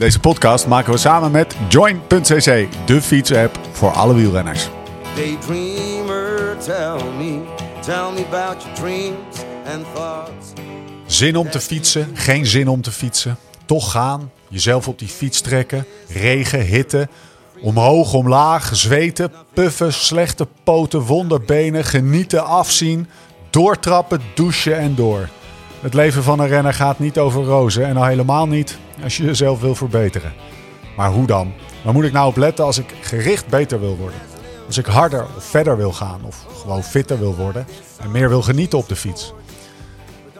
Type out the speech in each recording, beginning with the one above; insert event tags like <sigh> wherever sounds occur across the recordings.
Deze podcast maken we samen met Join.cc, de fietsapp voor alle wielrenners. Daydreamer, tell me, tell me about your dreams and thoughts. Zin om te fietsen, geen zin om te fietsen. Toch gaan, jezelf op die fiets trekken, regen, hitte. Omhoog, omlaag, zweten, puffen, slechte poten, wonderbenen, genieten, afzien. Doortrappen, douchen en door. Het leven van een renner gaat niet over rozen en al helemaal niet als je jezelf wil verbeteren. Maar hoe dan? Waar moet ik nou op letten als ik gericht beter wil worden? Als ik harder of verder wil gaan of gewoon fitter wil worden en meer wil genieten op de fiets?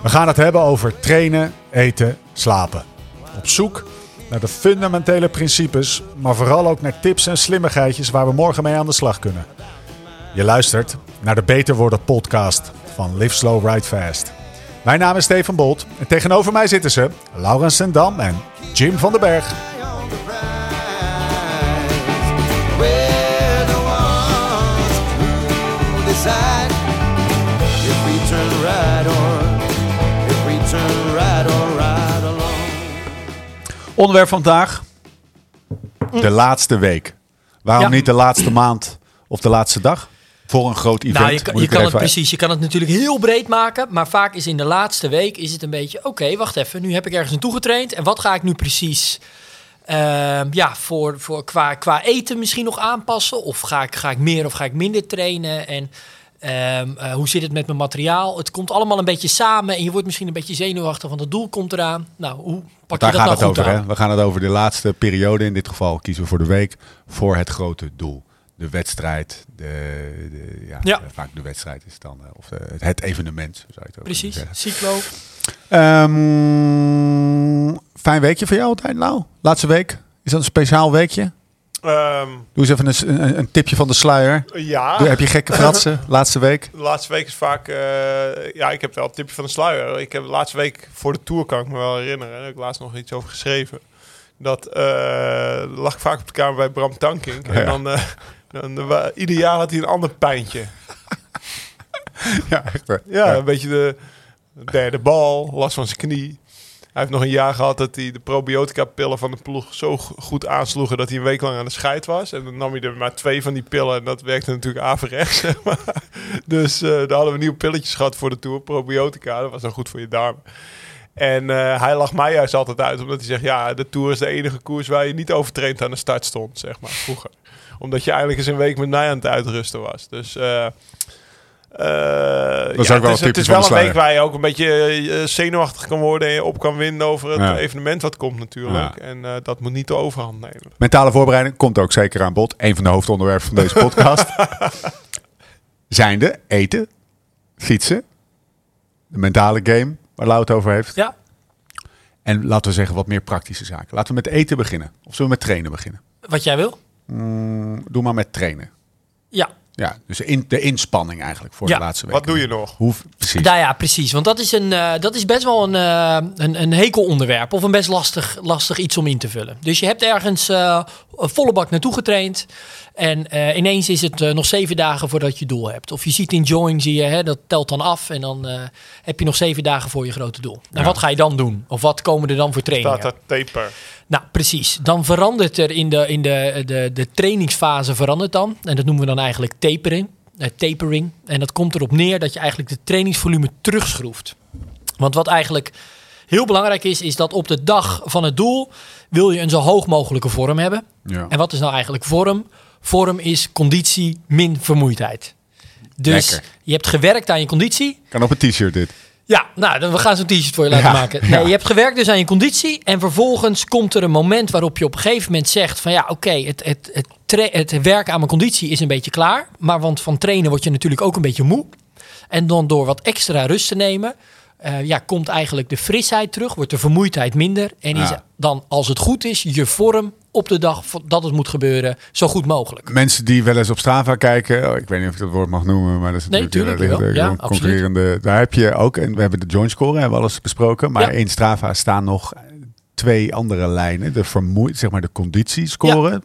We gaan het hebben over trainen, eten, slapen. Op zoek naar de fundamentele principes, maar vooral ook naar tips en slimmigheidjes waar we morgen mee aan de slag kunnen. Je luistert naar de Beter Worden podcast van Live Slow Ride Fast. Mijn naam is Steven Bolt en tegenover mij zitten ze Laurens Sendam en Jim van den Berg. Onderwerp van vandaag: de laatste week. Waarom Ja. niet de laatste maand of de laatste dag? Voor een groot event. Nou, je, kan- je kan het precies. Je kan het natuurlijk heel breed maken, maar vaak is in de laatste week is het een beetje. Oké, wacht even. Nu heb ik ergens naartoe getraind en wat ga ik nu precies? ehm, ja, voor, voor qua, qua eten misschien nog aanpassen? Of ga ik, ga ik meer of ga ik minder trainen? En ehm, eh, hoe zit het met mijn materiaal? Het komt allemaal een beetje samen en je wordt misschien een beetje zenuwachtig, want het doel komt eraan. Nou, hoe pak Daar je dat gaat nou het goed over. aan? Hè? We gaan het over de laatste periode. In dit geval kiezen we voor de week. Voor het grote doel. De wedstrijd. De, de, ja, Ja. eh, vaak de wedstrijd is dan. eh, Of de, het evenement. Zo zou je het ook Precies, cyclo. Ehm, fijn weekje voor jou altijd, nou. Laatste week. Is dat een speciaal weekje? Ehm, Doe eens even een, een, een tipje van de sluier. ja, Doe- Heb je gekke fratsen <laughs> laatste week? de laatste week is vaak... eh, ja, ik heb wel een tipje van de sluier. Ik heb de laatste week voor de Tour, kan ik me wel herinneren. Daar heb ik laatst nog iets over geschreven. Dat eh, lag ik vaak op de kamer bij Bram Tankink. En dan... eh, dan wa- ieder jaar had hij een ander pijntje. <laughs> Ja, echt. hè? Ja, een beetje de derde bal, last van zijn knie. Hij heeft nog een jaar gehad dat hij de probiotica-pillen van de ploeg zo go- goed aansloegen dat hij een week lang aan de scheid was. En dan nam hij er maar twee van die pillen en dat werkte natuurlijk averechts. <laughs> zeg maar. Dus eh, daar hadden we nieuwe pilletjes gehad voor de Tour, probiotica. Dat was dan goed voor je darmen. En eh, hij lag mij juist altijd uit, omdat hij zegt... ja, de Tour is de enige koers waar je niet overtraind aan de start stond, zeg maar, vroeger. Omdat je eigenlijk eens een week met mij aan het uitrusten was. Dus... eh, eh, is ja, ook wel het is, het wel een week waar je ook een beetje eh, zenuwachtig kan worden en je op kan winden over het Ja. evenement wat komt natuurlijk. Ja. En eh, dat moet niet de overhand nemen. Mentale voorbereiding komt ook zeker aan bod. Een van de hoofdonderwerpen van deze podcast. <laughs> Zijnde eten, fietsen, de mentale game waar Lau het over heeft. Ja, En laten we zeggen wat meer praktische zaken. Laten we met eten beginnen. Of zullen we met trainen beginnen? wat jij wil? Mm, Doe maar met trainen. Ja, Ja, dus de, in, de inspanning eigenlijk voor Ja. de laatste week. Wat doe je nog? Hoe, precies. Nou ja, precies. Want dat is, een, eh, dat is best wel een, eh een, een hekelonderwerp. Of een best lastig, lastig iets om in te vullen. Dus je hebt ergens eh, een volle bak naartoe getraind. En eh, ineens is het eh, nog zeven dagen voordat je doel hebt. Of je ziet in Join, zie je, hè, dat telt dan af. En dan eh, heb je nog zeven dagen voor je grote doel. Nou, wat ga je dan doen? Of wat komen er dan voor trainingen? Staat dat taper? Nou, precies. Dan verandert er in de, in de, de, de trainingsfase verandert dan. En dat noemen we dan eigenlijk tapering. tapering. En dat komt erop neer dat je eigenlijk de trainingsvolume terugschroeft. Want wat eigenlijk heel belangrijk is, is dat op de dag van het doel wil je een zo hoog mogelijke vorm hebben. Ja. En wat is nou eigenlijk vorm? Vorm is conditie min vermoeidheid. Dus Lekker. je hebt gewerkt aan je conditie. Kan op een t-shirt dit. Ja, nou, dan we gaan zo'n t-shirt voor je laten Ja, maken. ja. Nee, je hebt gewerkt dus aan je conditie. En vervolgens komt er een moment waarop je op een gegeven moment zegt: van ja, oké, het, het, het, het werken aan mijn conditie is een beetje klaar. Maar want van trainen word je natuurlijk ook een beetje moe. En dan door wat extra rust te nemen, eh, ja, komt eigenlijk de frisheid terug, wordt de vermoeidheid minder. En is dan, als het goed is, je vorm op de dag dat het moet gebeuren, zo goed mogelijk. Mensen die wel eens op Strava kijken, oh, ik weet niet of ik dat woord mag noemen, maar dat is Nee, natuurlijk tuurlijk, wel. Ja, concurrerende. Daar heb je ook, en we hebben de joint score hebben we alles besproken, maar Ja. in Strava staan nog twee andere lijnen: de vermoeid, zeg maar de conditiescore,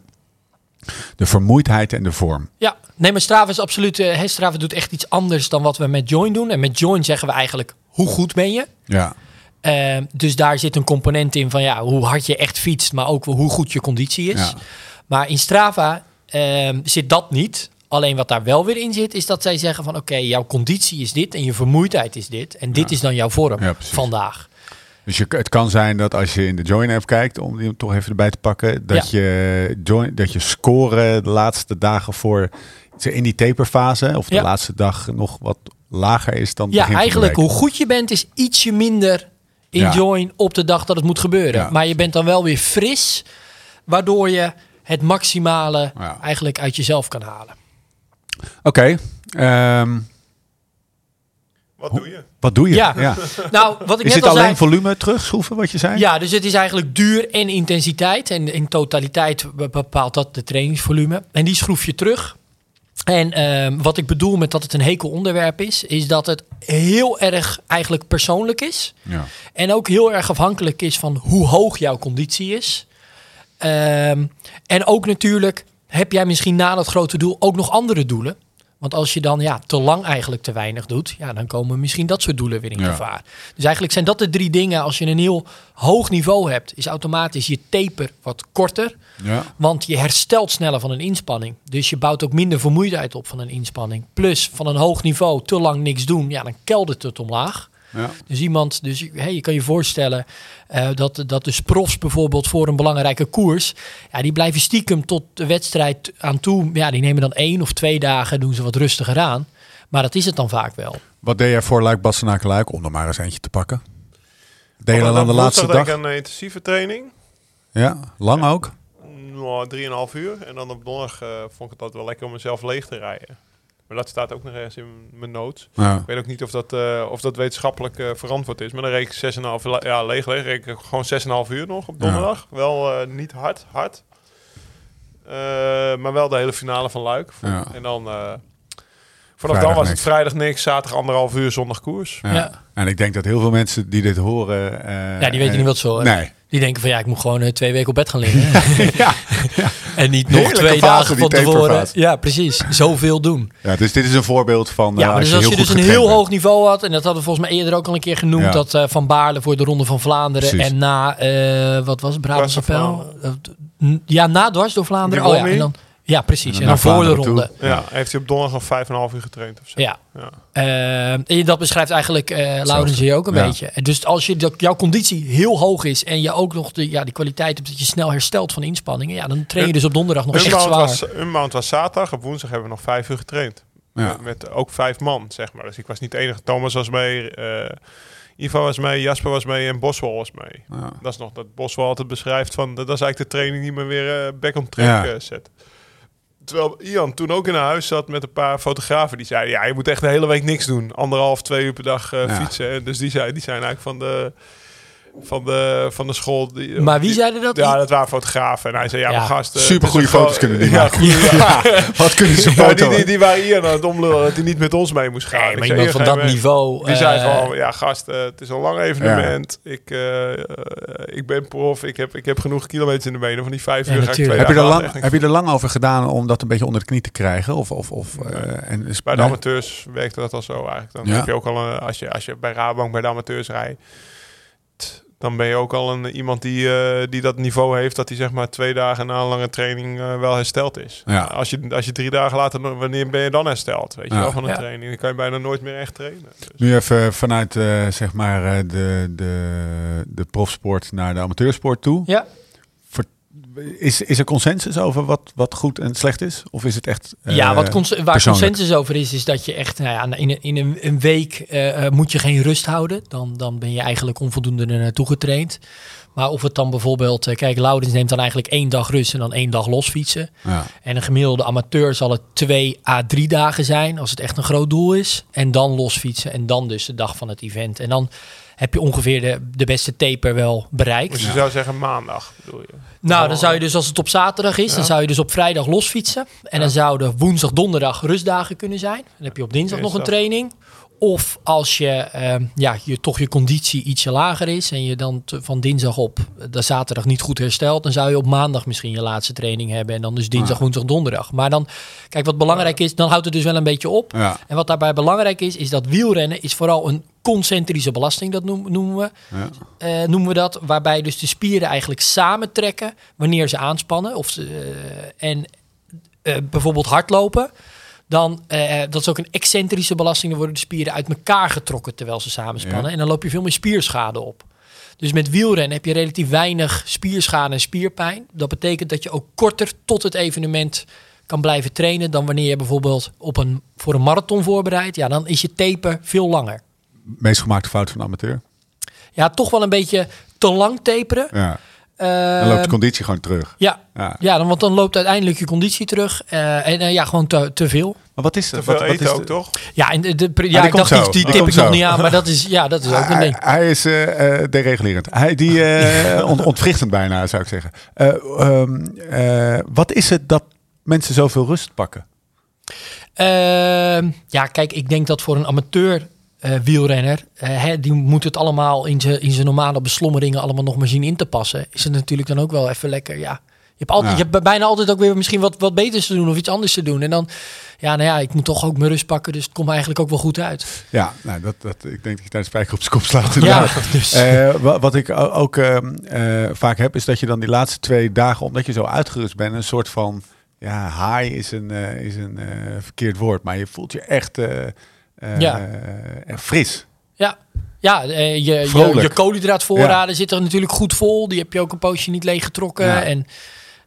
de vermoeidheid en de vorm. Ja, nee, maar Strava is absoluut. eh, hè, Strava doet echt iets anders dan wat we met Join doen. En met Join zeggen we eigenlijk: hoe goed ben je? Ja, Ehm, dus daar zit een component in van ja, hoe hard je echt fietst, maar ook hoe goed je conditie is. Ja. Maar in Strava ehm, zit dat niet. Alleen wat daar wel weer in zit, is dat zij zeggen van oké, jouw conditie is dit en je vermoeidheid is dit. En dit is dan jouw vorm Ja, vandaag. Dus je, het kan zijn dat als je in de Join app kijkt, om die toch even erbij te pakken, dat, je, join, dat je score de laatste dagen voor in die taperfase of de laatste dag nog wat lager is dan Ja, eigenlijk hoe goed je bent is ietsje minder join op de dag dat het moet gebeuren. Ja. Maar je bent dan wel weer fris, waardoor je het maximale Ja. eigenlijk uit jezelf kan halen. Oké, ehm, Wat doe je? wat doe je? Ja. <laughs> Nou, wat ik Is net dit al alleen zei. volume terugschroeven wat je zei? Ja, dus het is eigenlijk duur en intensiteit. En in totaliteit be- bepaalt dat de trainingsvolume. En die schroef je terug. En ehm, wat ik bedoel met dat het een hekel onderwerp is, is dat het heel erg eigenlijk persoonlijk is. Ja. En ook heel erg afhankelijk is van hoe hoog jouw conditie is. Ehm, en ook natuurlijk heb jij misschien na dat grote doel ook nog andere doelen. Want als je dan ja, te lang eigenlijk te weinig doet, ja, dan komen misschien dat soort doelen weer in Ja. gevaar. Dus eigenlijk zijn dat de drie dingen. Als je een heel hoog niveau hebt, is automatisch je taper wat korter. Ja. Want je herstelt sneller van een inspanning. Dus je bouwt ook minder vermoeidheid op van een inspanning. Plus van een hoog niveau te lang niks doen, ja, dan keldert het omlaag. Ja. Dus iemand, dus je- hey, je kan je voorstellen eh, dat, dat dus profs bijvoorbeeld voor een belangrijke koers, ja, die blijven stiekem tot de wedstrijd aan toe. Ja, die nemen dan één of twee dagen, doen ze wat rustiger aan. Maar dat is het dan vaak wel. Wat deed jij voor Luik Bastenaken Luik om er maar eens eentje te pakken? Deed je Dan dan aan de laatste dag? een intensieve training. Ja, lang ook? Nou, drieënhalf uur. En dan op donderdag eh, vond ik het altijd wel lekker om mezelf leeg te rijden. Maar dat staat ook nog ergens in mijn notes. Ja. Ik weet ook niet of dat, eh, of dat wetenschappelijk eh, verantwoord is. Maar dan reek ik 6,5 la- ja, leeg, leeg. Reek ik gewoon 6,5 uur nog op donderdag. Wel eh, niet hard, hard. Eh, maar wel de hele finale van Luik. Ja. En dan... eh, vanaf Vrijdag dan was niks. het vrijdag niks, zaterdag anderhalf uur, zondag koers. Ja. Ja. En ik denk dat heel veel mensen die dit horen... eh, Ja, die weten niet wat ze horen. Nee. Die denken van ja, ik moet gewoon twee weken op bed gaan liggen. <laughs> <laughs> ja. En niet nog Heerlijke twee fase, dagen die van tevoren. Ja, precies. Zoveel doen. ja, dus dit is een voorbeeld van... Ja, eh, maar dus als je, heel dus een heel hoog niveau had, en dat hadden we volgens mij eerder ook al een keer genoemd, Ja. dat eh, Van Baarle voor de Ronde van Vlaanderen Precies. en na, eh, wat was het, Brabant Dwars door Appel? N- Ja, na dwars door Vlaanderen. Oh ja, en dan, ja, precies. En dan voor de ronde. Ja, heeft hij op donderdag nog 5,5 uur getraind of zo. Ja. Ja. Eh, en dat beschrijft eigenlijk eh Laurens hier ook een Ja. beetje. En Dus als je, dat jouw conditie heel hoog is en je ook nog de, ja, die kwaliteit hebt dat je snel herstelt van inspanningen, ja, dan train je dus op donderdag nog echt zwaar. was, Unbound was zaterdag. Op woensdag hebben we nog vijf uur getraind. Ja. Met, met ook vijf man, zeg maar. Dus ik was niet de enige. Thomas was mee. eh Ivo was mee. Jasper was mee. En Boswell was mee. Ja. Dat is nog dat Boswell altijd beschrijft van... Dat is eigenlijk de training die me weer back on track Ja. zet. Terwijl Ian toen ook in een huis zat met een paar fotografen. Die zeiden, ja, je moet echt de hele week niks doen. Anderhalf, twee uur per dag eh, Ja. fietsen. En Dus die, zei, die zijn eigenlijk van de, van de, van de school. Die, Maar wie zeiden dat? Ja, dat waren fotografen. En hij zei, ja, Ja. gasten... Super goede foto's kunnen die ja, maken. goeie- ja. <laughs> Wat kunnen ze Ja, foto? die, die, die waren hier aan het omlullen dat hij niet met ons mee moest gaan. Nee, Ik maar zei, iemand van "Hier, dat ga je mee." niveau. Die zei eh, gewoon, ja gast, eh, het is een lang evenement. Ik, eh, eh, ik ben prof, ik heb, ik heb genoeg kilometers in de benen. Van die vijf Ja, uur ga ik twee heb, je er lang, echt heb je er lang over gedaan om dat een beetje onder de knie te krijgen? Of, of, of, en Bij de nee? amateurs werkte dat al zo eigenlijk. Dan Ja. heb je ook al een, als je, als je bij Rabobank bij de amateurs rijdt, dan ben je ook al een, iemand die, eh, die dat niveau heeft dat hij zeg maar twee dagen na een lange training eh, wel hersteld is. Ja. Als, je, als je drie dagen later, wanneer ben je dan hersteld? Weet je Ja. wel, van een Ja. training. Dan kan je bijna nooit meer echt trainen. Dus. Nu even vanuit eh, zeg maar eh, de, de, de profsport naar de amateursport toe. Ja, Is, is er consensus over wat, wat goed en slecht is? Of is het echt. eh, ja wat cons- waar consensus over is, is dat je echt nou ja, in, een, in een, week eh, eh, moet je geen rust houden. Dan, dan ben je eigenlijk onvoldoende er naartoe getraind. Maar of het dan bijvoorbeeld, eh, kijk, Laurens neemt dan eigenlijk één dag rust en dan één dag los fietsen. Ja. En een gemiddelde amateur zal het twee à drie dagen zijn, als het echt een groot doel is. En dan los fietsen en dan dus de dag van het event. En dan heb je ongeveer de, de beste taper wel bereikt. Dus je zou zeggen maandag, bedoel je? Nou, dan zou je dus als het op zaterdag is, dan zou je dus op vrijdag los fietsen. En dan zouden woensdag, donderdag rustdagen kunnen zijn. Dan heb je op dinsdag nog een training. Of als je, ehm, ja, je toch je conditie ietsje lager is en je dan te- van dinsdag op de zaterdag niet goed herstelt, dan zou je op maandag misschien je laatste training hebben en dan dus dinsdag, woensdag, donderdag. Maar dan, kijk, wat belangrijk is, dan houdt het dus wel een beetje op. Ja. En wat daarbij belangrijk is, is dat wielrennen is vooral een concentrische belasting, dat noem- noemen we Ja. eh, noemen we dat, waarbij dus de spieren eigenlijk samentrekken wanneer ze aanspannen. Of ze, eh, en eh, bijvoorbeeld hardlopen, dan eh, dat is ook een excentrische belasting. Dan worden de spieren uit elkaar getrokken terwijl ze samenspannen. Ja. En dan loop je veel meer spierschade op. Dus met wielrennen heb je relatief weinig spierschade en spierpijn. Dat betekent dat je ook korter tot het evenement kan blijven trainen dan wanneer je bijvoorbeeld op een, voor een marathon voorbereidt. Ja, dan is je taper veel langer. Meest gemaakte fout van amateur. Ja, toch wel een beetje te lang taperen. Ja. Dan loopt de conditie gewoon terug. ja, Ja. ja dan, want dan loopt uiteindelijk je conditie terug. eh, en eh, ja, gewoon te, te veel. Maar wat is veel Wat, wat eten is ook, de- toch? Ja, en de, de, ja, die ik dacht, die, zo. die Die tip ik nog niet aan. Maar dat is, ja, dat is ook een ding. hij is eh eh, deregulerend. Hij die eh, <laughs> ont, ontwrichtend bijna, zou ik zeggen. Eh, ehm, eh, wat is het dat mensen zoveel rust pakken? Ehm, ja, kijk, ik denk dat voor een amateur eh, wielrenner, eh, hè, die moet het allemaal in zijn in zijn normale beslommeringen allemaal nog maar zien in te passen. Is het natuurlijk dan ook wel even lekker, ja. Je hebt, altijd, Ja. je hebt bijna altijd ook weer misschien wat, wat beters te doen of iets anders te doen. En dan, ja, nou ja, ik moet toch ook mijn rust pakken, dus het komt eigenlijk ook wel goed uit. Ja, nou, dat, dat, ik denk dat je tijdens spijker op zijn kop slaat. Ja, <laughs> dus. Eh, wa- wat ik ook ehm, eh, vaak heb, is dat je dan die laatste twee dagen, omdat je zo uitgerust bent, een soort van ja, high is een, is een verkeerd woord, maar je voelt je echt eh, Ja. eh, fris. Ja, ja eh, je, je, je koolhydraatvoorraden zitten natuurlijk goed vol. Die heb je ook een poosje niet leeggetrokken. Ja. En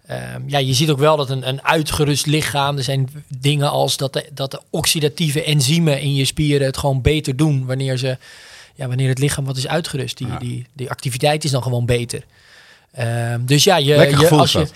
ehm, ja, je ziet ook wel dat een, een uitgerust lichaam... Er zijn dingen als dat de, dat de oxidatieve enzymen in je spieren het gewoon beter doen... wanneer, ze, ja, wanneer het lichaam wat is uitgerust. Die, Ja. die, die activiteit is dan gewoon beter. Ehm, dus ja, je, Lekker je, gevoel als je,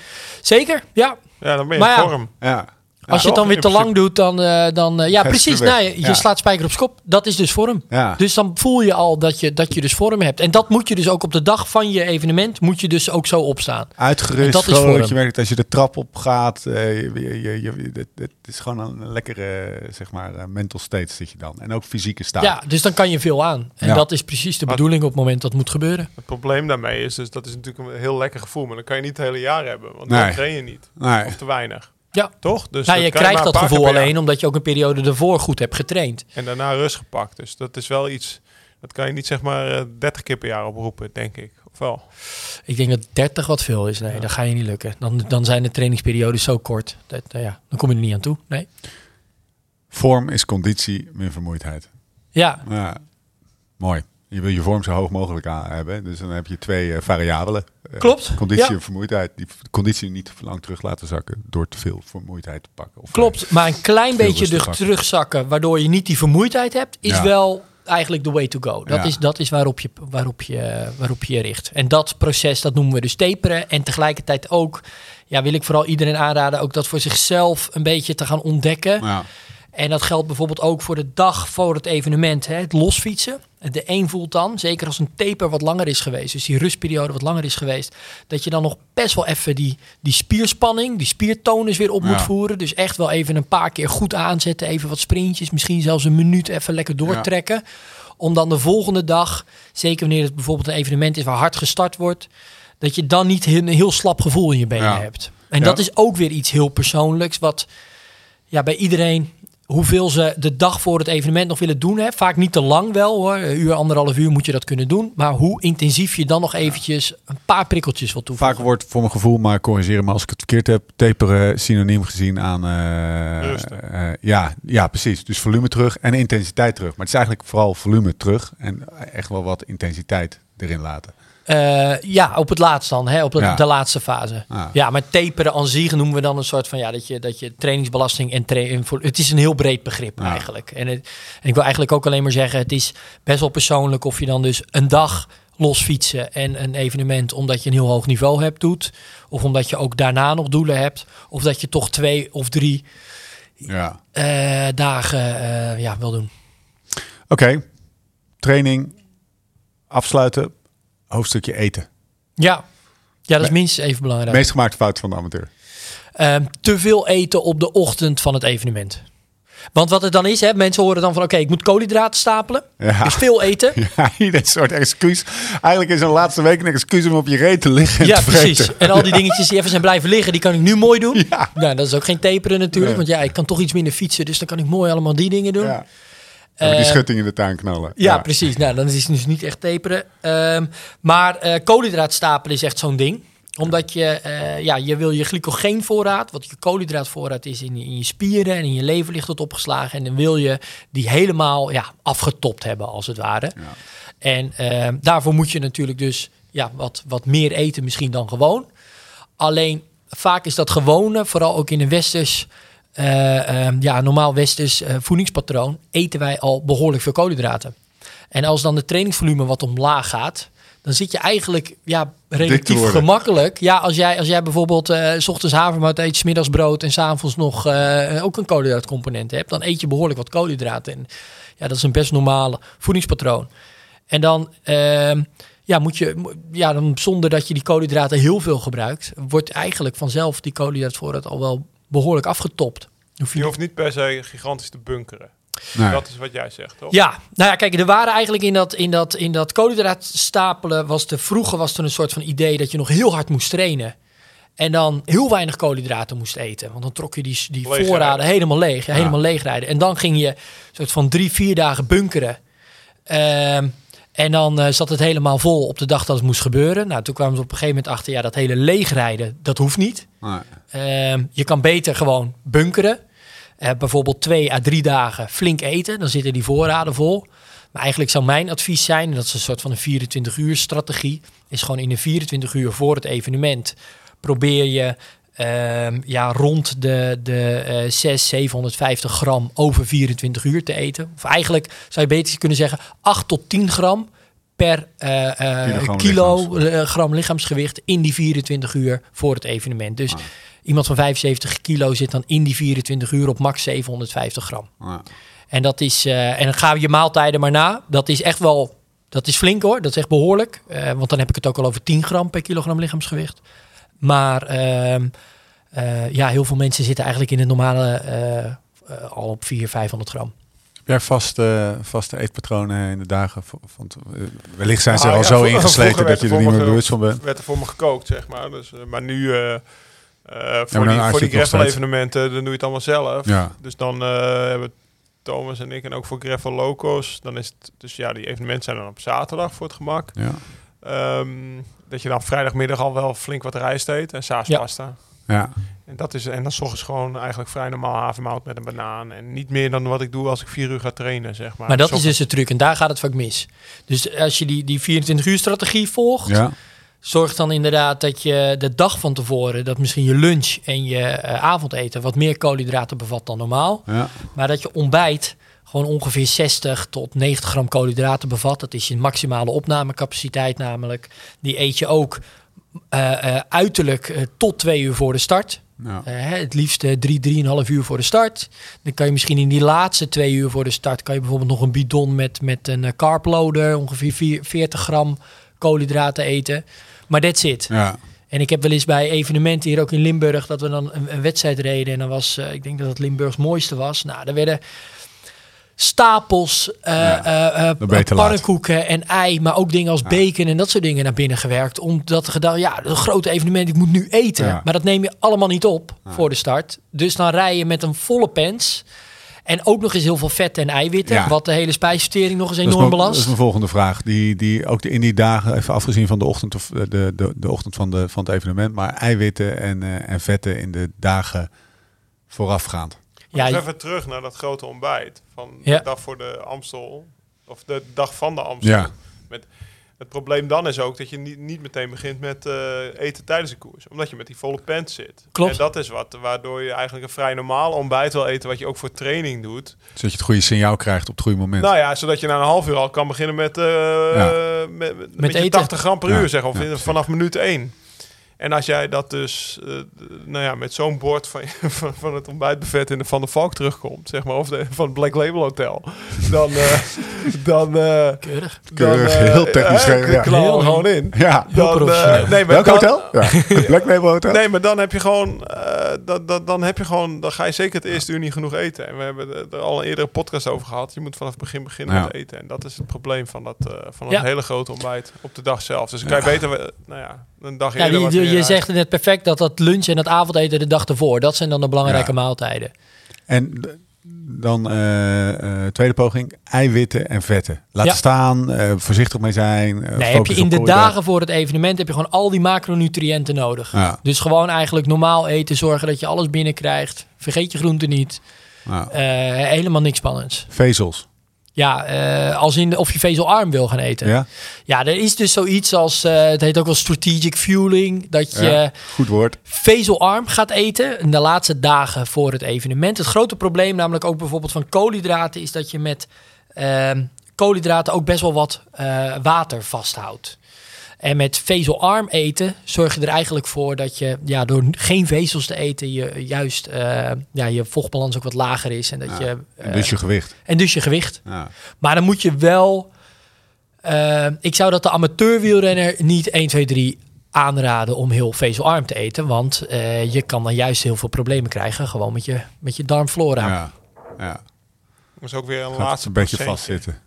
zeker, ja. Ja, dan ben je Maar in ja, vorm. Ja. Als je het dan weer te lang doet, dan... eh, dan eh, ja, Gaat precies. Nou, je slaat spijker op schop. Dat is dus vorm. Ja. Dus dan voel je al dat je, dat je dus vorm hebt. En dat moet je dus ook op de dag van je evenement, moet je dus ook zo opstaan. En Uitgerust, dat is gewoon dat je merkt als je de trap op gaat. eh, je, je, je, je- het, het is gewoon een lekkere, zeg maar, mental state zit je dan. En ook fysieke staat. Ja, dus dan kan je veel aan. En Ja. dat is precies de Maar- bedoeling op het moment dat het moet gebeuren. Het probleem daarmee is dus, dat is natuurlijk een heel lekker gevoel. Maar dan kan je niet het hele jaar hebben. Want Nee. dan train je niet. Nee. Of te weinig. Ja. Toch? Dus nou, je krijgt dat gevoel alleen omdat je ook een periode ervoor goed hebt getraind. En daarna rust gepakt. Dus dat is wel iets... Dat kan je niet zeg maar eh, 30 keer per jaar oproepen, denk ik. Of wel? Ik denk dat 30 wat veel is. Nee, dat ga je niet lukken. Dan, dan zijn de trainingsperiodes zo kort. Dat, nou ja, dan kom je er niet aan toe. Nee. Vorm is conditie min vermoeidheid. Ja, Ja, mooi. Je wil je vorm zo hoog mogelijk aan hebben. Dus dan heb je twee eh, variabelen. Eh, Klopt, Conditie ja. en vermoeidheid. Die conditie niet te lang terug laten zakken door te veel vermoeidheid te pakken. Of klopt. Maar een klein beetje te terugzakken, waardoor je niet die vermoeidheid hebt, is Ja. wel eigenlijk the way to go. Dat Ja. is, dat is waarop, je, waarop, je, waarop je je richt. En dat proces, dat noemen we dus taperen. En tegelijkertijd ook, ja, wil ik vooral iedereen aanraden, ook dat voor zichzelf een beetje te gaan ontdekken. Ja, En dat geldt bijvoorbeeld ook voor de dag voor het evenement, hè, het losfietsen. De een voelt dan, zeker als een taper wat langer is geweest, dus die rustperiode wat langer is geweest, dat je dan nog best wel even die, die spierspanning, die spiertonus weer op moet voeren. Dus echt wel even een paar keer goed aanzetten, even wat sprintjes, misschien zelfs een minuut even lekker doortrekken. Om dan de volgende dag, zeker wanneer het bijvoorbeeld een evenement is waar hard gestart wordt, dat je dan niet een heel slap gevoel in je benen Ja. hebt. En dat is ook weer iets heel persoonlijks, wat ja, bij iedereen hoeveel ze de dag voor het evenement nog willen doen. Hè. Vaak niet te lang wel hoor. Een uur, anderhalf uur moet je dat kunnen doen. Maar hoe intensief je dan nog eventjes een paar prikkeltjes wil toevoegen. Vaak wordt voor mijn gevoel, maar corrigeer me als ik het verkeerd heb, taperen synoniem gezien aan... eh, eh, ja, ja, precies. Dus volume terug en intensiteit terug. Maar het is eigenlijk vooral volume terug en echt wel wat intensiteit erin laten. Eh, ja, op het laatst dan, hè, op de, Ja. de laatste fase. Ah. Ja, maar taperen aan zich noemen we dan een soort van ja, dat je, dat je trainingsbelasting en tra- voor Het is een heel breed begrip eigenlijk. En, het, en ik wil eigenlijk ook alleen maar zeggen, het is best wel persoonlijk of je dan dus een dag los fietsen en een evenement omdat je een heel hoog niveau hebt doet, of omdat je ook daarna nog doelen hebt, of dat je toch twee of drie Ja. eh, dagen eh, ja, wil doen. Oké, training, afsluiten, hoofdstukje eten. Ja, ja dat is minstens even belangrijk. Meest gemaakte fout van de amateur. Ehm, te veel eten op de ochtend van het evenement. Want wat het dan is, hè, mensen horen dan van... oké, ik moet koolhydraten stapelen. Ja. Dus veel eten. <laughs> Ja, ieder soort excuus. Eigenlijk is een laatste week een excuus om op je reet te liggen en Ja, te precies. En al die dingetjes die even zijn blijven liggen, die kan ik nu mooi doen. Ja. Nou, dat is ook geen taperen natuurlijk. Nee. Want ja, ik kan toch iets minder fietsen. Dus dan kan ik mooi allemaal die dingen doen. Ja. Ik die Eh, schutting in de tuin knallen. Ja, precies. Nou, dan is het dus niet echt taperen. Ehm, maar eh koolhydraatstapelen is echt zo'n ding. Omdat je, eh, ja, je wil je glycogeenvoorraad, wat je koolhydraatvoorraad is in je, in je spieren en in je lever ligt dat opgeslagen. En dan wil je die helemaal ja, afgetopt hebben, als het ware. En ehm, daarvoor moet je natuurlijk dus ja, wat, wat meer eten misschien dan gewoon. Alleen vaak is dat gewone, vooral ook in een westers, eh, ehm, ja, normaal westers eh, voedingspatroon, eten wij al behoorlijk veel koolhydraten. En als dan de trainingsvolume wat omlaag gaat, dan zit je eigenlijk ja, relatief gemakkelijk. Ja, als jij, als jij bijvoorbeeld eh, s ochtends havermout eet, 's middags brood en s'avonds nog ook een koolhydraatcomponent hebt, dan eet je behoorlijk wat koolhydraten. En ja, dat is een best normale voedingspatroon. En dan, ehm, ja, moet je, ja, dan zonder dat je die koolhydraten heel veel gebruikt, wordt eigenlijk vanzelf die koolhydraatvoorraad al wel behoorlijk afgetopt. Hoef je Je hoeft niet per se gigantisch te bunkeren. Nee. Dat is wat jij zegt, toch? Ja, nou ja, kijk, er waren eigenlijk in dat, in dat, in dat koolhydraatstapelen, was de, vroeger was er een soort van idee dat je nog heel hard moest trainen. En dan heel weinig koolhydraten moest eten. Want dan trok je die, die voorraden helemaal leeg. Ja, Ja. helemaal leegrijden. En dan ging je een soort van drie, vier dagen bunkeren. Ehm, en dan eh, zat het helemaal vol op de dag dat het moest gebeuren. Nou, toen kwamen ze op een gegeven moment achter, ja, dat hele leegrijden, dat hoeft niet. Nee. Ehm, je kan beter gewoon bunkeren. Eh, bijvoorbeeld twee à drie dagen flink eten. Dan zitten die voorraden vol. Maar eigenlijk zou mijn advies zijn, en dat is een soort van een 24 uur strategie, is gewoon in de 24 uur voor het evenement probeer je ehm, ja, rond de, de eh 600, 750 gram over 24 uur te eten. Of eigenlijk zou je beter kunnen zeggen 8 tot 10 gram per eh, eh, Kilogram kilo lichaamsgewicht. eh, gram lichaamsgewicht in die 24 uur voor het evenement. Dus iemand van 75 kilo zit dan in die 24 uur op max 750 gram. Ja. En dat is eh, en dan gaan we je maaltijden maar na. Dat is echt wel, dat is flink hoor. Dat is echt behoorlijk. Eh, want dan heb ik het ook al over 10 gram per kilogram lichaamsgewicht. Maar ehm, eh, ja, heel veel mensen zitten eigenlijk in het normale eh, eh, al op 400, 500 gram. Heb jij vaste, vaste eetpatronen in de dagen? v- Want eh, wellicht zijn ze Ah, al ja, zo ingesleten dat je er niet meer me bewust van bent. werd er voor me gekookt, zeg maar. Dus, maar nu, eh, eh, voor, die, voor die het nog gravel steeds. evenementen, dan doe je het allemaal zelf. Ja. Dus dan eh, hebben Thomas en ik en ook voor Gravel Locos, dan is het, dus ja, die evenementen zijn dan op zaterdag voor het gemak. Ja. Ehm, dat je dan vrijdagmiddag al wel flink wat rijst eet en s'avonds Ja. pasta. Ja. En dat is en dan 's ochtends gewoon eigenlijk vrij normaal havermout met een banaan. En niet meer dan wat ik doe als ik vier uur ga trainen, zeg maar. Maar dat is dus de truc en daar gaat het vaak mis. Dus als je die, die 24 uur strategie volgt, Ja. zorg dan inderdaad dat je de dag van tevoren, dat misschien je lunch en je eh, avondeten wat meer koolhydraten bevat dan normaal. Ja. Maar dat je ontbijt gewoon ongeveer 60 tot 90 gram koolhydraten bevat. Dat is je maximale opnamecapaciteit namelijk. Die eet je ook eh, eh, uiterlijk eh, tot twee uur voor de start. Ja. Het liefst eh, drie, drieënhalf uur voor de start. Dan kan je misschien in die laatste twee uur voor de start... kan je bijvoorbeeld nog een bidon met, met een carploader... ongeveer vier- 40 gram koolhydraten eten. Maar that's it. Ja. En ik heb wel eens bij evenementen hier ook in Limburg... dat we dan een, een wedstrijd reden. En dan was, ik denk dat het Limburgs mooiste was. Nou, er werden stapels Ja, laat. pannenkoeken en ei... maar ook dingen als bacon en dat soort dingen naar binnen gewerkt. Omdat gedaan, ja, dat een groot evenement, ik moet nu eten. Ja. Maar dat neem je allemaal niet op voor de start. Dus dan rij je met een volle pens... En ook nog eens heel veel vet en eiwitten, Ja. wat de hele spijsvertering nog eens enorm mijn, dat is belast. mijn volgende vraag. Die, die ook de, in die dagen, even afgezien van de ochtend, of de, de, de ochtend van, de, van het evenement, maar eiwitten en, en vetten in de dagen voorafgaand. Ja, Nog even terug naar dat grote ontbijt van Ja. de dag voor de Amstel. Of de dag van de Amstel. Ja. Met, het probleem dan is ook dat je niet, niet meteen begint met eh, eten tijdens de koers. Omdat je met die volle pants zit. Klopt. En dat is wat, waardoor je eigenlijk een vrij normaal ontbijt wil eten. Wat je ook voor training doet. Zodat je het goede signaal krijgt op het goede moment. Nou ja, zodat je na een half uur al kan beginnen met, eh Ja. met, met, met je eten. 80 gram per Ja, uur, zeg. Of ja, vanaf minuut 1. En als jij dat dus, eh, d- nou ja, met zo'n bord van, <laughs> van, van het ontbijtbuffet in de Van der Valk terugkomt, zeg maar, of de, van het Black Label Hotel, dan, eh, <laughs> dan, eh, keurig. Keurig, dan, heel technisch geregeld, ja. er Heel- gewoon in. Ja. Dan, eh, nee, maar Welk dan- hotel? Ja. <laughs> Black Label Hotel? Nee, maar dan heb je gewoon, eh, dan, dan, dan heb je gewoon, dan ga je zeker het eerste uur niet genoeg eten. En we hebben er al een eerdere podcast over gehad. Je moet vanaf het begin beginnen Ja. met eten. En dat is het probleem van dat, eh, van dat Ja. hele grote ontbijt op de dag zelf. Dus dan kan je beter, nou ja, een dag Ja, die- je, je zegt het net perfect dat dat lunch en het avondeten de dag ervoor, dat zijn dan de belangrijke Ja. maaltijden. En dan eh, eh, tweede poging, eiwitten en vetten. Ja. staan, eh, voorzichtig mee zijn. Nee, heb je in de dagen voor het evenement heb je gewoon al die macronutriënten nodig. Ja. Dus gewoon eigenlijk normaal eten, zorgen dat je alles binnenkrijgt. Vergeet je groenten niet. Ja. Eh, helemaal niks spannends. Vezels. Ja, eh, als in of je vezelarm wil gaan eten. Ja, Ja? er is dus zoiets als, eh, het heet ook wel strategic fueling, dat je Ja. Goed woord. vezelarm gaat eten in de laatste dagen voor het evenement. Het grote probleem namelijk ook bijvoorbeeld van koolhydraten is dat je met ehm, koolhydraten ook best wel wat eh, water vasthoudt. En met vezelarm eten zorg je er eigenlijk voor dat je ja, door geen vezels te eten je juist eh, ja, je vochtbalans ook wat lager is. En, dat Ja. je, En eh, dus je gewicht. en dus je gewicht. Ja. Maar dan moet je wel. eh, ik zou dat de amateurwielrenner niet 1, 2, 3 aanraden om heel vezelarm te eten. Want eh, je kan dan juist heel veel problemen krijgen. Gewoon met je, met je darmflora. Ja, Ja. ja. Dat is ook weer een Gaat laatste een beetje procentje. vastzitten.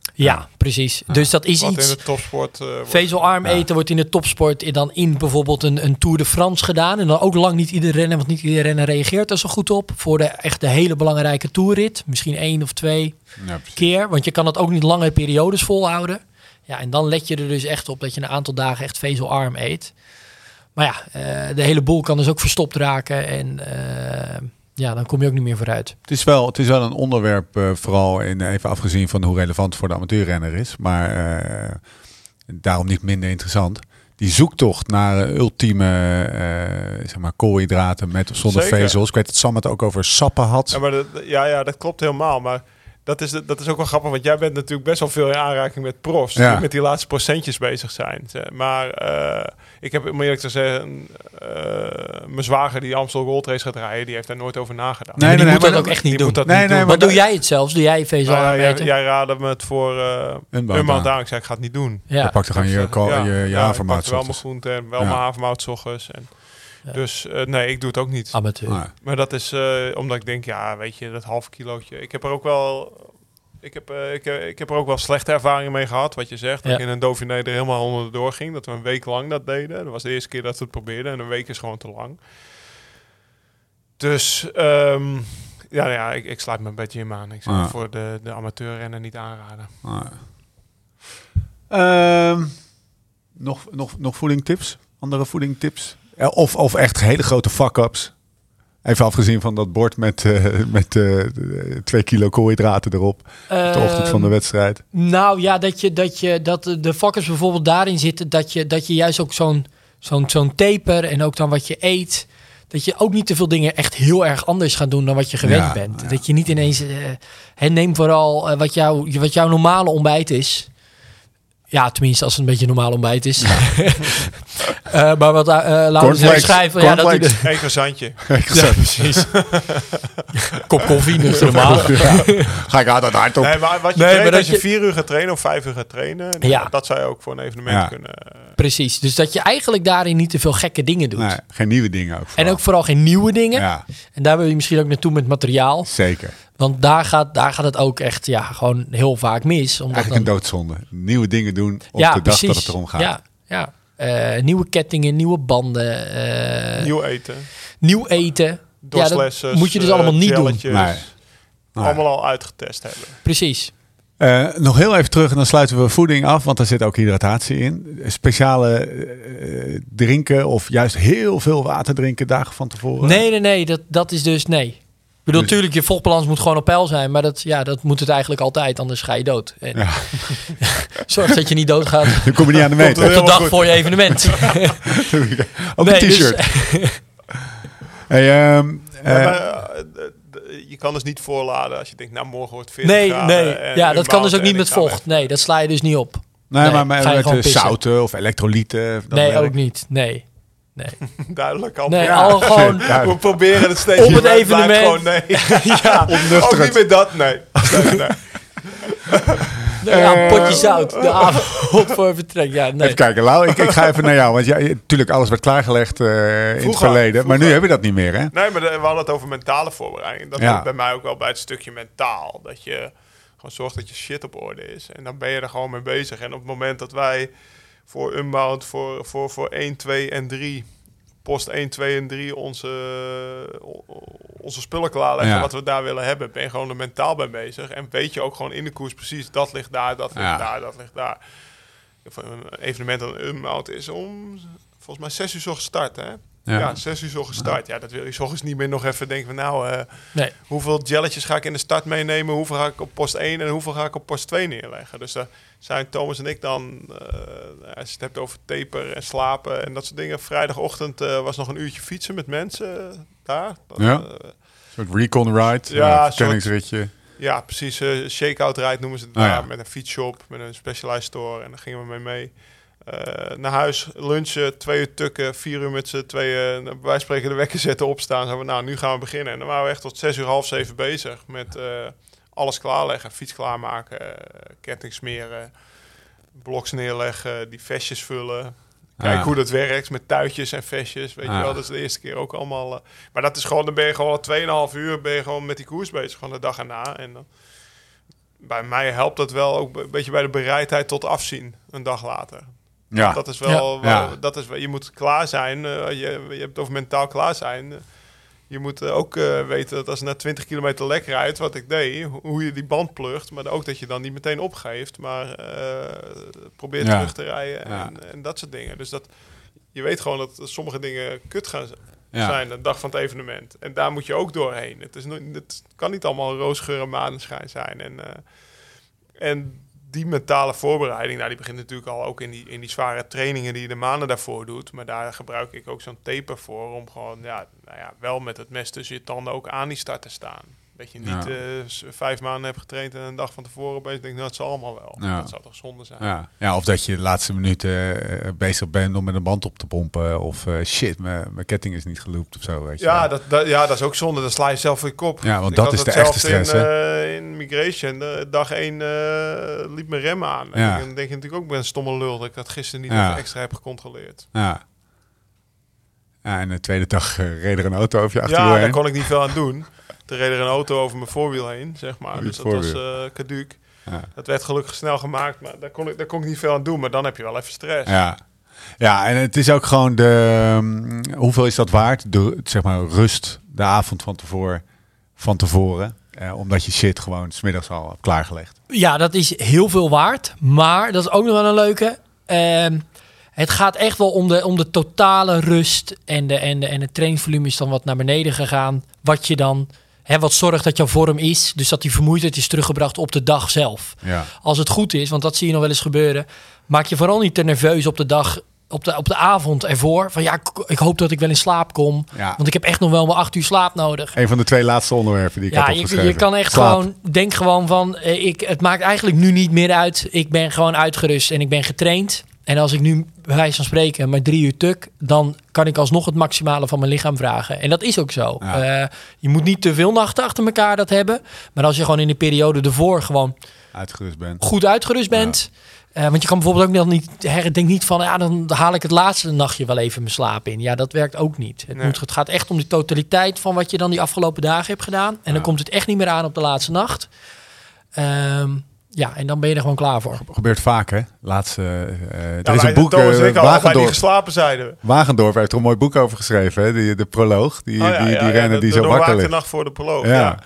Precies. Dus dat is Wat iets. in de topsport eh, wordt- Vezelarm Ja. eten wordt in de topsport in- dan in bijvoorbeeld een, een Tour de France gedaan. En dan ook lang niet iedere renner, want niet iedere renner reageert er zo goed op. Voor de echt de hele belangrijke toerrit. Misschien één of twee Ja, keer. Want je kan het ook niet lange periodes volhouden. Ja, en dan let je er dus echt op dat je een aantal dagen echt vezelarm eet. Maar ja, eh, de hele boel kan dus ook verstopt raken. En eh, ja, dan kom je ook niet meer vooruit. Het is wel, het is wel een onderwerp, eh, vooral in, even afgezien van hoe relevant het voor de amateurrenner is. Maar eh, daarom niet minder interessant. Die zoektocht naar eh, ultieme eh, zeg maar, koolhydraten met of zonder Zeker. vezels. Ik weet dat Sam het ook over sappen had. Ja, maar dat, ja, ja, dat klopt helemaal. Maar dat is, dat is ook wel grappig, want jij bent natuurlijk best wel veel in aanraking met profs. Ja. Die met die laatste procentjes bezig zijn. Maar eh, ik heb, om eerlijk te zeggen, eh, mijn zwager die Amstel Gold Race gaat rijden, die heeft daar nooit over nagedacht. Nee, nee, moet maar dat ook echt niet doen. dat Nee, niet nee, doen. maar Maar doe jij het zelfs? Doe jij Nou vezelarm ja, jij, jij raadde me het voor eh Een maand aan. aan. Ik zei, ik ga het niet doen. ja. Je pakt er gewoon je, je, je ja, ik havermout pakte wel mijn groente en wel Ja. mijn havermout ochtends. En. Dus eh, nee, ik doe het ook niet. Amateur. Maar dat is eh, omdat ik denk, ja, weet je, dat half kilootje. Ik heb er ook wel. Ik heb, eh, ik, ik heb er ook wel slechte ervaringen mee gehad, wat je zegt. Dat Ja. ik in een Dauphiné er helemaal onderdoor ging. Dat we een week lang dat deden. Dat was de eerste keer dat we het probeerden. En een week is gewoon te lang. Dus ehm, ja, ja ik, ik sluit me een beetje in aan. Ik zou Ah. voor de, de amateurrenner niet aanraden. Ehm, nog, nog, nog voedingtips? Andere voedingtips? Eh, Of, of echt hele grote fuck-ups? Even afgezien van dat bord met, eh, met eh, twee kilo koolhydraten erop. Op de ochtend van de Ehm, wedstrijd. Nou ja, dat, je, dat, je, dat de- vakkers bijvoorbeeld daarin zitten dat je, dat je juist ook zo'n zo'n zo'n taper en ook dan wat je eet, dat je ook niet te veel dingen echt heel erg anders gaat doen dan wat je gewend Ja, bent. ja. Dat je niet ineens, neem vooral wat, jouw wat jouw normale ontbijt is. Ja, tenminste als het een beetje normaal ontbijt is. <laughs> Eh, maar wat uh, laten we schrijven. Ja, dat Cornflakes. Eén croissantje. <laughs> ja, precies. <laughs> Kop koffie, nuchtere maag. Ga ik altijd hard op. Nee, maar wat je Nee, traint, maar dat als je je- vier uur gaat trainen of vijf uur gaat trainen, Ja. dat zou je ook voor een evenement Ja. kunnen. eh, Precies. Dus dat je eigenlijk daarin niet te veel gekke dingen doet. Nee, geen nieuwe dingen ook. En ook vooral geen nieuwe dingen. Ja, En daar wil je misschien ook naartoe met materiaal. zeker. Want daar gaat, daar gaat het ook echt ja, gewoon heel vaak mis. Omdat Eigenlijk dan, een doodzonde. Nieuwe dingen doen op ja, de dag precies. dat het erom gaat. Ja, ja. Eh, nieuwe kettingen, nieuwe banden, eh, nieuw, nieuw eten. eten. Ja, dat moet je dus allemaal niet doen. Nee. Nee. Allemaal al uitgetest hebben. Precies. Eh, nog heel even terug en dan sluiten we voeding af, want daar zit ook hydratatie in. Speciale eh, drinken of juist heel veel water drinken dagen van tevoren. Nee, nee, nee. Dat, dat is dus nee. Ik bedoel, Dus- natuurlijk, je vochtbalans moet gewoon op peil zijn. Maar dat, ja, dat moet het eigenlijk altijd, anders ga je dood. En Ja. <laughs> Zorg dat je niet doodgaat Dan kom je niet aan de meter. op de dag goed. voor je evenement. <laughs> Ook Nee, een dus- t-shirt. <laughs> hey, ehm, Ja, eh, maar, je kan dus niet voorladen als je denkt, nou morgen wordt 40 Nee, graden. nee. en Ja, dat kan dus ook niet met vocht. Nee, dat sla je dus niet op. nee, nee, maar met, eh, zouten of elektrolyten. Nee, werkt. ook niet. Nee. nee. <laughs> Duidelijk al. Nee, Ja. al gewoon <laughs> <laughs> Ja. We proberen het steeds. Op het evenement. Gewoon, nee. ja, ook niet met dat, nee. nee, nee. Nou ja, een potje zout. De avond voor vertrek. Ja, nee. Even kijken, Lau, ik, ik ga even naar jou. Want ja, natuurlijk, alles werd klaargelegd eh, in het Vroeger, verleden. Maar nu heb je dat niet meer, hè? Nee, maar we hadden het over mentale voorbereiding. Dat Ja. bij mij ook wel bij het stukje mentaal. Dat je gewoon zorgt dat je shit op orde is. En dan ben je er gewoon mee bezig. En op het moment dat wij voor Unbound, voor, voor, voor 1, 2 en 3, post 1, 2 en 3, onze, o- onze spullen klaarleggen, Ja. wat we daar willen hebben, ben je gewoon er mentaal bij bezig. En weet je ook gewoon in de koers precies, dat ligt daar, dat ligt Ja. daar, dat ligt daar. Een evenement aan Unbound is om, volgens mij 6 uur zo gestart, hè? Ja. Ja, zes uur zo gestart. Ja, dat wil je ochtends niet meer nog even denken van nou, eh, nee. hoeveel jelletjes ga ik in de start meenemen? Hoeveel ga ik op post 1 en hoeveel ga ik op post 2 neerleggen? Dus daar zijn Thomas en ik dan, eh, als je het hebt over taper en slapen en dat soort dingen. Vrijdagochtend eh, was nog een uurtje fietsen met mensen daar. Dat, Ja. Een soort recon ride, Ja, ja, een verkenningsritje. ja, precies. eh shakeout ride noemen ze het daar. ja. Met een fietsshop, met een specialized store. En daar gingen we mee mee. Eh, naar huis, lunchen, twee uur tukken, vier uur met z'n tweeën. eh, Wij spreken de wekker zetten, opstaan. We, nou, nu gaan we beginnen. En dan waren we echt tot zes uur, half zeven bezig. Met eh, alles klaarleggen. Fiets klaarmaken, eh, ketting smeren, bloks neerleggen, die vestjes vullen. Kijk Ah. hoe dat werkt met tuitjes en vestjes. Weet Ah. je wel, dat is de eerste keer ook allemaal. maar dat is gewoon, dan ben je gewoon al 2,5 uur ben je gewoon met die koers bezig, gewoon de dag erna. En dan, bij mij helpt dat wel ook een beetje bij de bereidheid tot afzien een dag later. Ja. Dat is wel, Ja. wel- Ja. dat is wel, je moet klaar zijn. eh, je, je hebt het over mentaal klaar zijn. Eh, je moet eh, ook eh, weten dat als na 20 kilometer lek rijdt, wat ik deed, ho- hoe je die band plugt. Maar ook dat je dan niet meteen opgeeft, maar eh probeert Ja. terug te rijden Ja. en, en dat soort dingen. Dus dat, je weet gewoon dat sommige dingen kut gaan zijn de dag van het evenement. En daar moet je ook doorheen. Het, is no- het kan niet allemaal roosgeur en maneschijn zijn. En, eh, en die mentale voorbereiding, nou, die begint natuurlijk al ook in die, in die zware trainingen die je de maanden daarvoor doet. Maar daar gebruik ik ook zo'n taper voor om gewoon, ja, nou ja, wel met het mes tussen je tanden ook aan die start te staan. Dat je niet Ja. eh, vijf maanden hebt getraind en een dag van tevoren ben je denkt, nou, het zal allemaal wel. Ja. Dat zou toch zonde zijn. Ja. ja, of dat je de laatste minuten eh, bezig bent om met een band op te pompen. Of eh, shit, mijn ketting is niet geloopt of zo. Weet je Ja dat, dat, ja, dat is ook zonde. Dan sla je zelf voor je kop. Ja, want Ik dat is de echte stress, In, eh, in Migration, de, dag 1 liep mijn rem aan. En dan denk je natuurlijk ook, ben een stomme lul dat ik dat gisteren niet even extra heb gecontroleerd. Ja. ja. En de tweede dag eh, reed er een auto over je achterwiel Ja, daar kon ik niet veel aan doen. Toen reed er een auto over mijn voorwiel heen, zeg maar. Dus dat was eh caduc. Ja. Dat werd gelukkig snel gemaakt, maar daar kon, ik, daar kon ik niet veel aan doen. Maar dan heb je wel even stress. Ja. ja, en het is ook gewoon de... mm, hoeveel is dat waard? De, zeg maar rust de avond van tevoren. Van tevoren. Eh, omdat je shit gewoon smiddags al hebt klaargelegd. Ja, dat is heel veel waard. Maar dat is ook nog wel een leuke. Ehm, het gaat echt wel om de, om de totale rust. En de, en, de, en het trainingsvolume is dan wat naar beneden gegaan. Wat je dan. Hè, wat zorgt dat jouw vorm is. Dus dat die vermoeidheid is teruggebracht op de dag zelf. Ja. Als het goed is, want dat zie je nog wel eens gebeuren. Maak je vooral niet te nerveus op de dag. Op de, op de avond ervoor. Van ja, ik, ik hoop dat ik wel in slaap kom. Ja. Want ik heb echt nog wel mijn acht uur slaap nodig. Een van de twee laatste onderwerpen die ik Ja, had je, je kan echt Slaap. gewoon, denk gewoon van, eh, ik, het maakt eigenlijk nu niet meer uit. Ik ben gewoon uitgerust en ik ben getraind. En als ik nu, bij wijze van spreken, maar drie uur tuk, dan kan ik alsnog het maximale van mijn lichaam vragen. En dat is ook zo. Ja. Eh, je moet niet te veel nachten achter elkaar dat hebben. Maar als je gewoon in de periode ervoor gewoon Uitgerust bent. goed uitgerust bent. eh, want je kan bijvoorbeeld ook nog niet, her- denk niet van, ja, dan haal ik het laatste nachtje wel even mijn slaap in. Ja, dat werkt ook niet. Het, Nee. moet, het gaat echt om de totaliteit van wat je dan die afgelopen dagen hebt gedaan. En Ja. dan komt het echt niet meer aan op de laatste nacht. Ehm, ja, en dan ben je er gewoon klaar voor. Gebeurt vaak, hè? Laatste, eh, er Ja, is een boek, en eh, Wagendorp, geslapen, zeiden we. Wagendorp heeft er een mooi boek over geschreven, hè? Die, de proloog, die, Oh ja, die, ja, die de- die de zo wakker ligt. nacht voor de proloog, Ja. ja.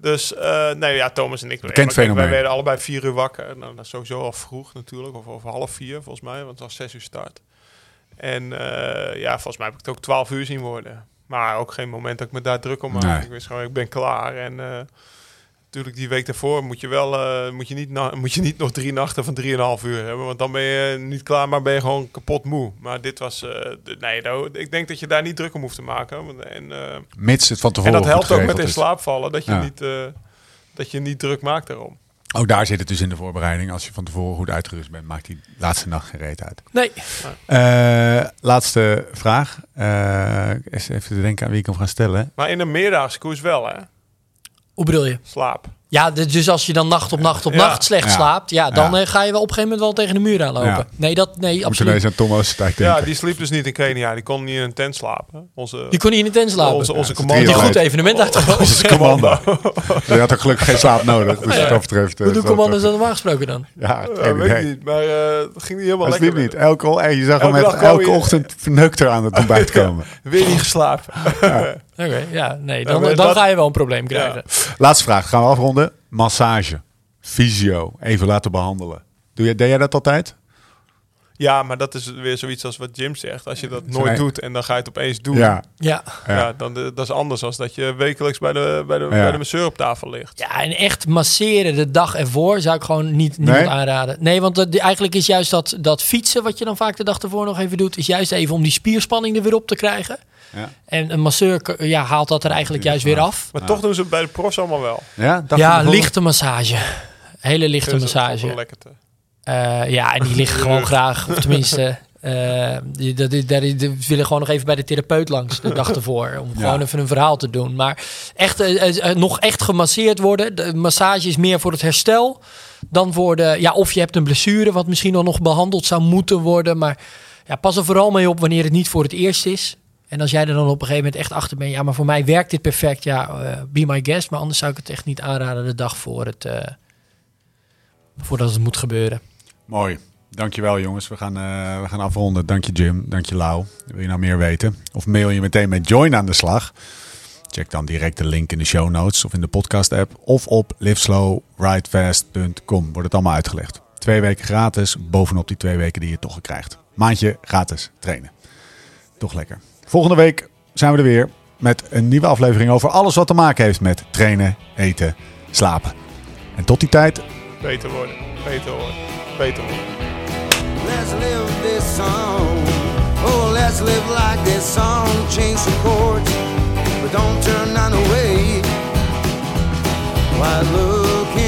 Dus, eh, nee, ja, Thomas en ik. Kijk, fenomeen. Wij werden allebei vier uur wakker. Nou, dat is sowieso al vroeg natuurlijk. Of over half vier, volgens mij. Want het was zes uur start. En eh, ja, volgens mij heb ik het ook twaalf uur zien worden. Maar ook geen moment dat ik me daar druk om maak. Nee. Ik wist gewoon, ik ben klaar. En eh, natuurlijk die week daarvoor moet je wel... eh, moet, je niet na- moet je niet nog drie nachten van drieënhalf uur hebben. Want dan ben je niet klaar, maar ben je gewoon kapot moe. Maar dit was... eh, de- nee, nou, ik denk dat je daar niet druk om hoeft te maken. Want- En... eh, Mits het van en tevoren dat helpt ook met in slaap vallen, dat je, Ja. niet, eh, dat je niet druk maakt daarom. Ook daar zit het dus in de voorbereiding. Als je van tevoren goed uitgerust bent, maakt die laatste nacht geen reet uit. Nee, Eh, laatste vraag. Eh, eens even te denken aan wie ik hem ga stellen. Maar in een meerdaagse koers wel, hè? Hoe bedoel je? Slaap. Ja, dus als je dan nacht op nacht op Ja. nacht slecht Ja. slaapt, ja, dan Ja. eh, ga je wel op een gegeven moment wel tegen de muur aanlopen. Ja. Nee, dat, nee, Moet absoluut. aan Thomas. Ja, die sliep dus niet in Kenia. Die kon niet in een tent slapen. Onze, Die kon niet in de tent slapen. onze, onze Ja, commando. die goed evenement uitgekomen. <laughs> Onze commando. <laughs> Je had ook gelukkig geen slaap nodig. Dus wat dat betreft... eh, Hoe doen is dat commando's dat normaal gesproken dan? Ja, weet ik idee. niet. Maar eh, het ging niet helemaal Dat lekker. niet. Elke, hey, je zag hem Elke elke ochtend verneukt er aan het <laughs> ontbijt komen. Weer niet geslapen. Oké, ja, nee, dan, dan ga je wel een probleem krijgen. Laatste vraag, gaan we afronden. Massage, fysio, even laten behandelen. Doe jij, deed jij dat altijd? Ja, maar dat is weer zoiets als wat Jim zegt. Als je dat nooit Nee. doet en dan ga je het opeens doen. Ja. Ja. Ja. Dan, de- dat is anders dan dat je wekelijks bij de, bij de, Ja. bij de masseur op tafel ligt. ja, en echt masseren de dag ervoor zou ik gewoon niet niemand Nee? aanraden. Nee, want dat, eigenlijk is juist dat, dat fietsen, wat je dan vaak de dag ervoor nog even doet, is juist even om die spierspanning er weer op te krijgen. Ja, En een masseur k- ja, haalt dat er eigenlijk juist weer af. Maar toch doen ze het bij de profs allemaal wel. ja, Ja, lichte massage. Hele lichte massage. wel Eh, ja, en die liggen <laughs> gewoon graag, of tenminste, eh, die, dat, die, die, die willen gewoon nog even bij de therapeut langs de dag ervoor. Om Ja. gewoon even een verhaal te doen. Maar echt, eh, nog echt gemasseerd worden. De massage is meer voor het herstel dan voor de. Ja, of je hebt een blessure, wat misschien al nog behandeld zou moeten worden. Maar ja, pas er vooral mee op wanneer het niet voor het eerst is. En als jij er dan op een gegeven moment echt achter bent, ja, maar voor mij werkt dit perfect. Ja, be my guest. Maar anders zou ik het echt niet aanraden de dag voor het. voordat het moet gebeuren. Mooi. Dankjewel jongens. We gaan, eh, we gaan afronden. Dank je Jim. Dank je Lau. Wil je nou meer weten? Of mail je meteen met Join aan de slag? Check dan direct de link in de show notes of in de podcast app. Of op liveslowridefast.com wordt het allemaal uitgelegd. Twee weken gratis, bovenop die twee weken die je toch krijgt. Maandje gratis trainen. Toch lekker. Volgende week zijn we er weer met een nieuwe aflevering over alles wat te maken heeft met trainen, eten, slapen. En tot die tijd, Beter worden, beter worden, beter. Let's live this song. Oh, let's live like this song. Change some chords, but don't turn none away. Why, looking